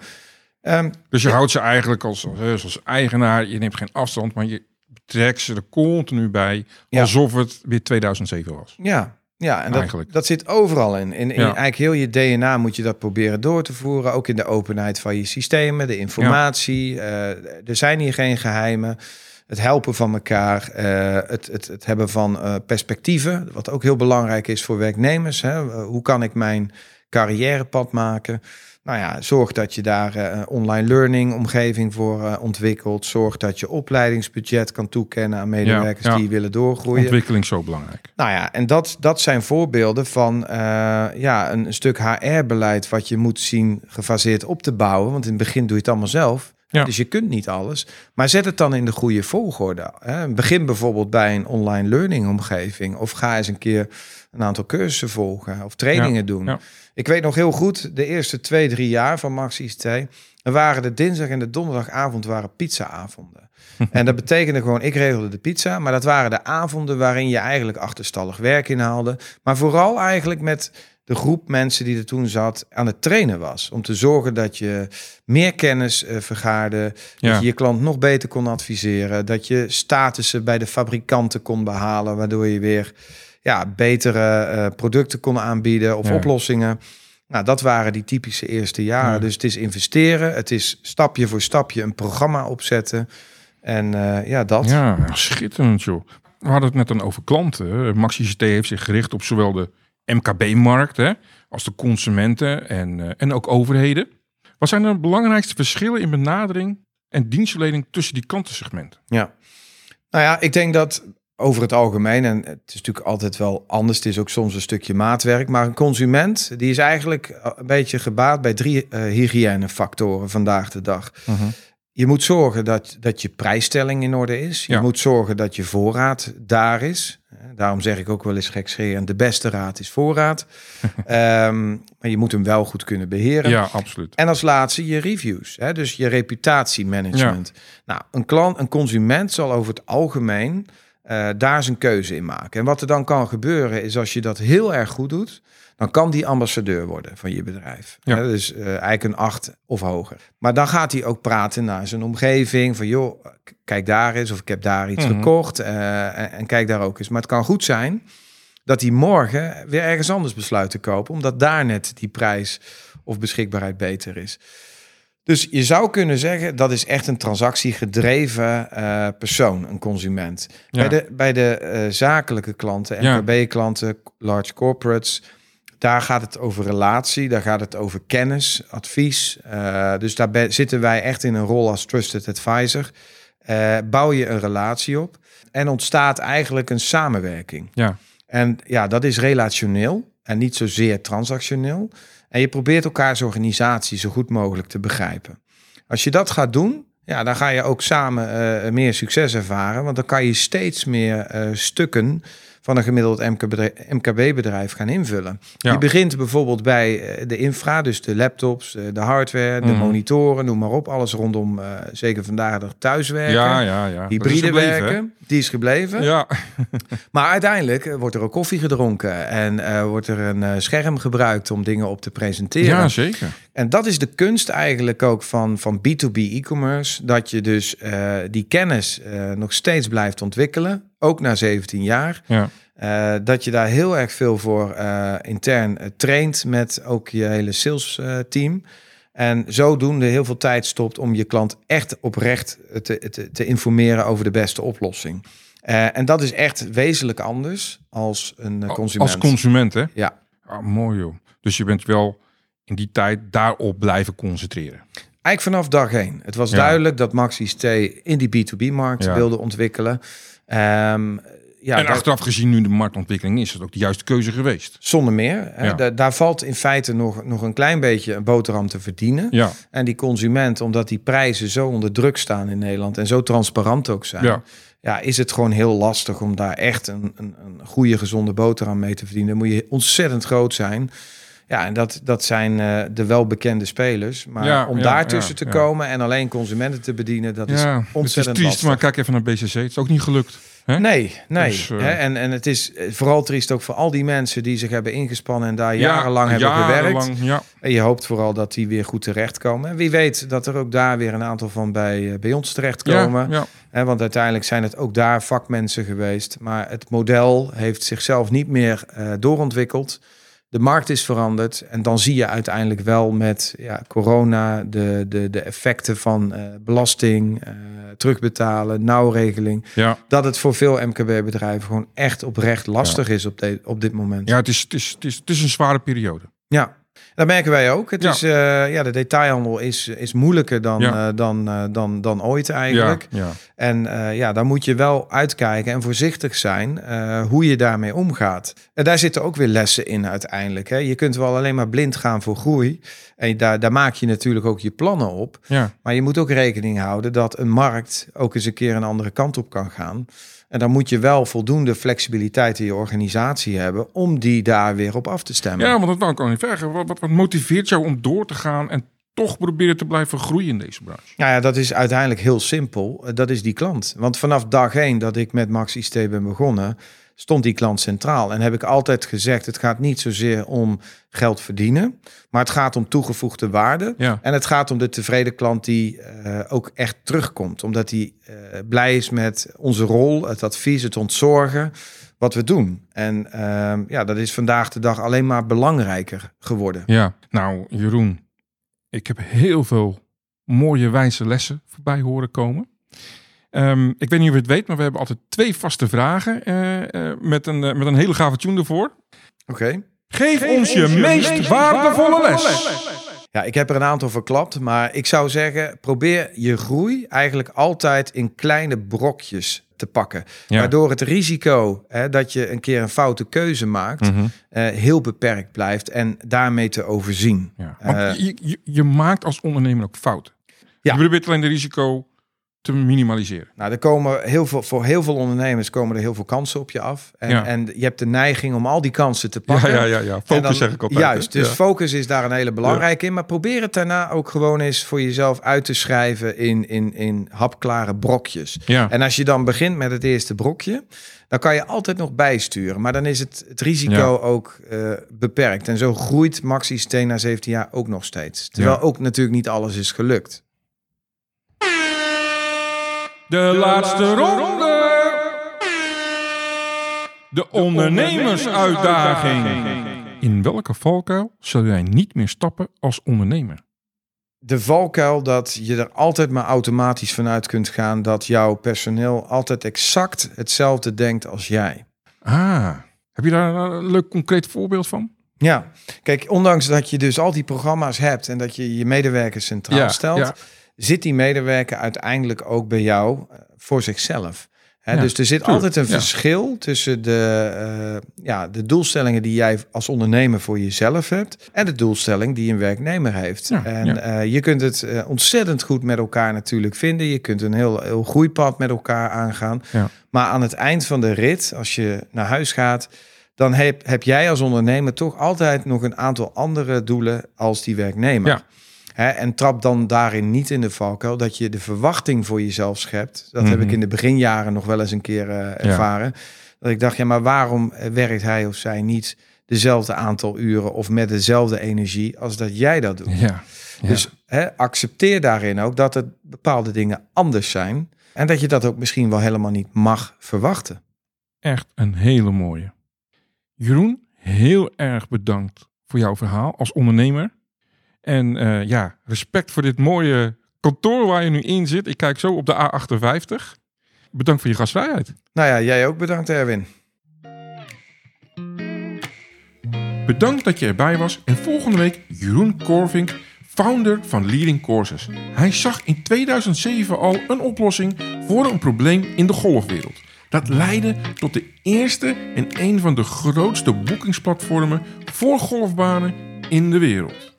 Ehm, Dus je houdt ze eigenlijk als, als, als eigenaar, je neemt geen afstand, maar je betrekt ze er continu bij, alsof het weer 2007 was. Ja, ja en dat, Eigenlijk. dat zit overal in. In, in Ja. eigenlijk heel je DNA moet je dat proberen door te voeren. Ook in de openheid van je systemen, de informatie. Eh, er zijn hier geen geheimen. Het helpen van elkaar, eh, het, het, het hebben van eh, perspectieven, wat ook heel belangrijk is voor werknemers. Hè? Hoe kan ik mijn carrièrepad maken? Nou ja, zorg dat je daar eh, een online learning omgeving voor eh, ontwikkelt. Zorg dat je opleidingsbudget kan toekennen aan medewerkers ja. die willen doorgroeien. Ontwikkeling zo belangrijk. Nou ja, en dat, dat zijn voorbeelden van eh, ja, een, een stuk HR-beleid wat je moet zien gefaseerd op te bouwen. Want in het begin doe je het allemaal zelf. Ja. Dus je kunt niet alles. Maar zet het dan in de goede volgorde. Hè. Begin bijvoorbeeld bij een online learning omgeving. Of ga eens een keer een aantal cursussen volgen of trainingen doen. Ik weet nog heel goed, de eerste twee, drie jaar van Max ICT... er waren de dinsdag en de donderdagavond waren pizzaavonden. En dat betekende gewoon, ik regelde de pizza, maar dat waren de avonden waarin je eigenlijk achterstallig werk inhaalde. Maar vooral eigenlijk met de groep mensen die er toen zat aan het trainen was. Om te zorgen dat je meer kennis eh, vergaarde, Ja. dat je je klant nog beter kon adviseren, dat je statussen bij de fabrikanten kon behalen, waardoor je weer ja, betere eh, producten kon aanbieden of Ja. oplossingen. Nou, dat waren die typische eerste jaren. Ja. Dus het is investeren, het is stapje voor stapje een programma opzetten. En eh, ja, dat. Ja, schitterend joh. We hadden het net dan over klanten. Maxi heeft zich gericht op zowel de MKB-markt hè, als de consumenten en, eh, en ook overheden. Wat zijn de belangrijkste verschillen in benadering en dienstverlening tussen die klantensegmenten? Ja. Nou ja, ik denk dat over het algemeen, en het is natuurlijk altijd wel anders, het is ook soms een stukje maatwerk, maar een consument die is eigenlijk een beetje gebaat bij drie eh hygiënefactoren vandaag de dag. Je moet zorgen dat, dat je prijsstelling in orde is. Je Ja. moet zorgen dat je voorraad daar is. Eh, Daarom zeg ik ook wel eens gekscherend, de beste raad is voorraad. Ehm, maar je moet hem wel goed kunnen beheren. Ja, absoluut. En als laatste je reviews, hè? dus je reputatiemanagement. Nou, een klant, een consument zal over het algemeen eh, daar zijn keuze in maken. En wat er dan kan gebeuren is als je dat heel erg goed doet, dan kan die ambassadeur worden van je bedrijf. Ja. Dus eh, eigenlijk een acht of hoger. Maar dan gaat hij ook praten naar zijn omgeving van joh, kijk daar eens of ik heb daar iets Mhm. gekocht eh, en, en kijk daar ook eens. Maar het kan goed zijn dat hij morgen weer ergens anders besluit te kopen, omdat daar net die prijs of beschikbaarheid beter is. Dus je zou kunnen zeggen dat is echt een transactiegedreven eh persoon, een consument. Ja. Bij de, bij de eh, zakelijke klanten, Ja. MKB-klanten, large corporates, daar gaat het over relatie, daar gaat het over kennis, advies. Eh, dus daar zitten wij echt in een rol als trusted advisor. Bouw je een relatie op en ontstaat eigenlijk een samenwerking. Ja, En ja, dat is relationeel en niet zozeer transactioneel. En je probeert elkaars organisatie zo goed mogelijk te begrijpen. Als je dat gaat doen, ja, dan ga je ook samen eh, meer succes ervaren. Want dan kan je steeds meer eh, stukken van een gemiddeld MKB-bedrijf gaan invullen. Ja. Je begint bijvoorbeeld bij eh, de infra, dus de laptops, eh, de hardware, de Mhm. monitoren, noem maar op. Alles rondom, eh, zeker vandaag de thuiswerken. ja, ja. ja. Hybride gebleven, hè? werken, die is gebleven. Ja, Maar uiteindelijk wordt er ook koffie gedronken en wordt er een scherm gebruikt om dingen op te presenteren. ja, zeker. En dat is de kunst eigenlijk ook van, van B2B e-commerce. Dat je dus eh, die kennis eh, nog steeds blijft ontwikkelen, ook na 17 jaar. Ja. Eh, dat je daar heel erg veel voor intern traint met ook je hele sales team. En zodoende heel veel tijd stopt om je klant echt oprecht te, te, te informeren over de beste oplossing. En dat is echt wezenlijk anders als een consument. Als consument, hè? Ja. Ah, mooi joh. Dus je bent wel in die tijd daarop blijven concentreren. Eigenlijk vanaf dag één. Het was Ja. duidelijk dat Maxi T in die B2B-markt Ja. wilde ontwikkelen. Ehm, ja, en achteraf gezien nu de marktontwikkeling is het ook de juiste keuze geweest. zonder meer. Da- daar valt in feite nog, nog een klein beetje een boterham te verdienen. Ja, En die consument, omdat die prijzen zo onder druk staan in Nederland en zo transparant ook zijn, ja. ja, is het gewoon heel lastig om daar echt een, een, een goede, gezonde boterham mee te verdienen. Dan moet je ontzettend groot zijn. Ja, en dat, dat zijn eh, de welbekende spelers. Maar Ja, om ja, daartussen ja, te komen en alleen consumenten te bedienen, dat is ja. Het is ontzettend triest, lastig. maar kijk even naar BCC. Het is ook niet gelukt. Hè? Nee, nee. Dus, eh, hè, en, en het is eh, vooral triest ook voor al die mensen die zich hebben ingespannen en daar Ja, jarenlang hebben gewerkt. jarenlang, Ja, En je hoopt vooral dat die weer goed terechtkomen. En wie weet dat er ook daar weer een aantal van bij, bij ons terechtkomen. ja. Hè, want uiteindelijk zijn het ook daar vakmensen geweest. Maar het model heeft zichzelf niet meer doorontwikkeld. De markt is veranderd. En dan zie je uiteindelijk wel met ja, corona de, de, de effecten van eh, belasting, eh, terugbetalen, nauwregeling. ja. Dat het voor veel MKB-bedrijven gewoon echt oprecht lastig is op, de, op dit moment. ja het, is, het, is, het, is, het is een zware periode. Ja, dat merken wij ook. Het Ja. is, eh, ja, de detailhandel is, is moeilijker dan, Ja. eh, dan, eh, dan, dan ooit eigenlijk. Ja. En ja, daar moet je wel uitkijken en voorzichtig zijn hoe je daarmee omgaat. En daar zitten ook weer lessen in uiteindelijk. Hè. Je kunt wel alleen maar blind gaan voor groei. En daar, daar maak je natuurlijk ook je plannen op. Maar je moet ook rekening houden dat een markt ook eens een keer een andere kant op kan gaan. En dan moet je wel voldoende flexibiliteit in je organisatie hebben om die daar weer op af te stemmen. Ja, want dat wou ik al niet vragen. Wat, wat, wat motiveert jou om door te gaan en toch proberen te blijven groeien in deze branche? Nou ja, dat is uiteindelijk heel simpel. Eh, Dat is die klant. Want vanaf dag één dat ik met Max ICT ben begonnen, stond die klant centraal. En heb ik altijd gezegd, het gaat niet zozeer om geld verdienen, maar het gaat om toegevoegde waarde. Ja, En het gaat om de tevreden klant die eh, ook echt terugkomt. Omdat hij eh, blij is met onze rol, het advies, het ontzorgen, wat we doen. En ehm, ja, dat is vandaag de dag alleen maar belangrijker geworden. ja. Nou, Jeroen, ik heb heel veel mooie wijze lessen voorbij horen komen. Ehm, ik weet niet of je het weet, maar we hebben altijd twee vaste vragen eh, eh, met, een, eh, met een hele gave tune ervoor. Oké. Geef, ons je, meest, waardevolle les. Ja, ik heb er een aantal verklapt, maar ik zou zeggen, probeer je groei eigenlijk altijd in kleine brokjes te pakken. Ja. Waardoor het risico hè, dat je een keer een foute keuze maakt, Mhm. eh, heel beperkt blijft en daarmee te overzien. Ja. Want je, je, je maakt als ondernemer ook fouten. Ja. Je probeert alleen de risico te minimaliseren. Nou, er komen heel veel, voor heel veel ondernemers komen er heel veel kansen op je af. En, Ja. en je hebt de neiging om al die kansen te pakken. Ja, ja, ja, ja. Focus dan- zeg ik altijd. Juist, dus Ja. focus is daar een hele belangrijke in. Maar probeer het daarna ook gewoon eens voor jezelf uit te schrijven in, in, in hapklare brokjes. Ja. En als je dan begint met het eerste brokje, dan kan je altijd nog bijsturen. Maar dan is het, het risico ook eh, beperkt. En zo groeit Maxi Steen na 17 jaar ook nog steeds. Terwijl ook natuurlijk niet alles is gelukt. De, laatste ronde. De ondernemersuitdaging. In welke valkuil zou jij niet meer stappen als ondernemer? De valkuil dat je er altijd maar automatisch vanuit kunt gaan dat jouw personeel altijd exact hetzelfde denkt als jij. Ah, heb je daar een leuk concreet voorbeeld van? Ja, kijk, ondanks dat je dus al die programma's hebt en dat je je medewerkers centraal stelt, ja. Zit die medewerker uiteindelijk ook bij jou eh, voor zichzelf. Ja, dus er zit altijd een ja. verschil tussen de, eh, ja, de doelstellingen die jij als ondernemer voor jezelf hebt en de doelstelling die een werknemer heeft. Ja, en eh, je kunt het ontzettend goed met elkaar natuurlijk vinden. Je kunt een heel, heel groeipad met elkaar aangaan. Maar aan het eind van de rit, als je naar huis gaat, dan heb, heb jij als ondernemer toch altijd nog een aantal andere doelen als die werknemer. Hè, en trap dan daarin niet in de valkuil dat je de verwachting voor jezelf schept. Dat heb Mhm. ik in de beginjaren nog wel eens een keer eh, ervaren. Dat ik dacht, ja, maar waarom eh, werkt hij of zij niet dezelfde aantal uren of met dezelfde energie als dat jij dat doet? Ja. ja. Dus hè, accepteer daarin ook dat er bepaalde dingen anders zijn. En dat je dat ook misschien wel helemaal niet mag verwachten. echt een hele mooie. Jeroen, heel erg bedankt voor jouw verhaal als ondernemer. En eh, ja, respect voor dit mooie kantoor waar je nu in zit. Ik kijk zo op de A58. Bedankt voor je gastvrijheid. Nou ja, jij ook bedankt Erwin. Bedankt dat je erbij was en volgende week Jeroen Korvink, founder van Leading Courses. Hij zag in 2007 al een oplossing voor een probleem in de golfwereld. Dat leidde tot de eerste en een van de grootste boekingsplatformen voor golfbanen in de wereld.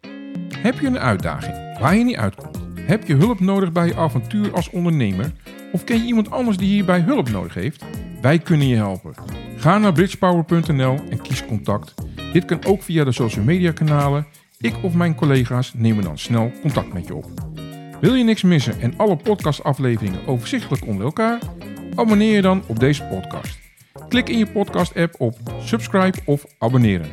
Heb je een uitdaging waar je niet uitkomt? Heb je hulp nodig bij je avontuur als ondernemer? Of ken je iemand anders die hierbij hulp nodig heeft? Wij kunnen je helpen. Ga naar bridgepower.nl en kies contact. Dit kan ook via de social media kanalen. Ik of mijn collega's nemen dan snel contact met je op. Wil je niks missen en alle podcastafleveringen overzichtelijk onder elkaar? Abonneer je dan op deze podcast. Klik in je podcast-app op subscribe of abonneren.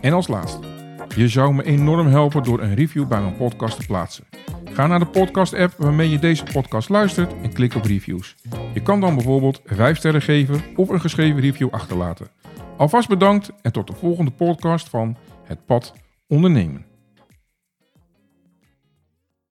En als laatste, je zou me enorm helpen door een review bij mijn podcast te plaatsen. Ga naar de podcast-app waarmee je deze podcast luistert en klik op reviews. Je kan dan bijvoorbeeld 5 sterren geven of een geschreven review achterlaten. Alvast bedankt en tot de volgende podcast van Het Pad Ondernemen.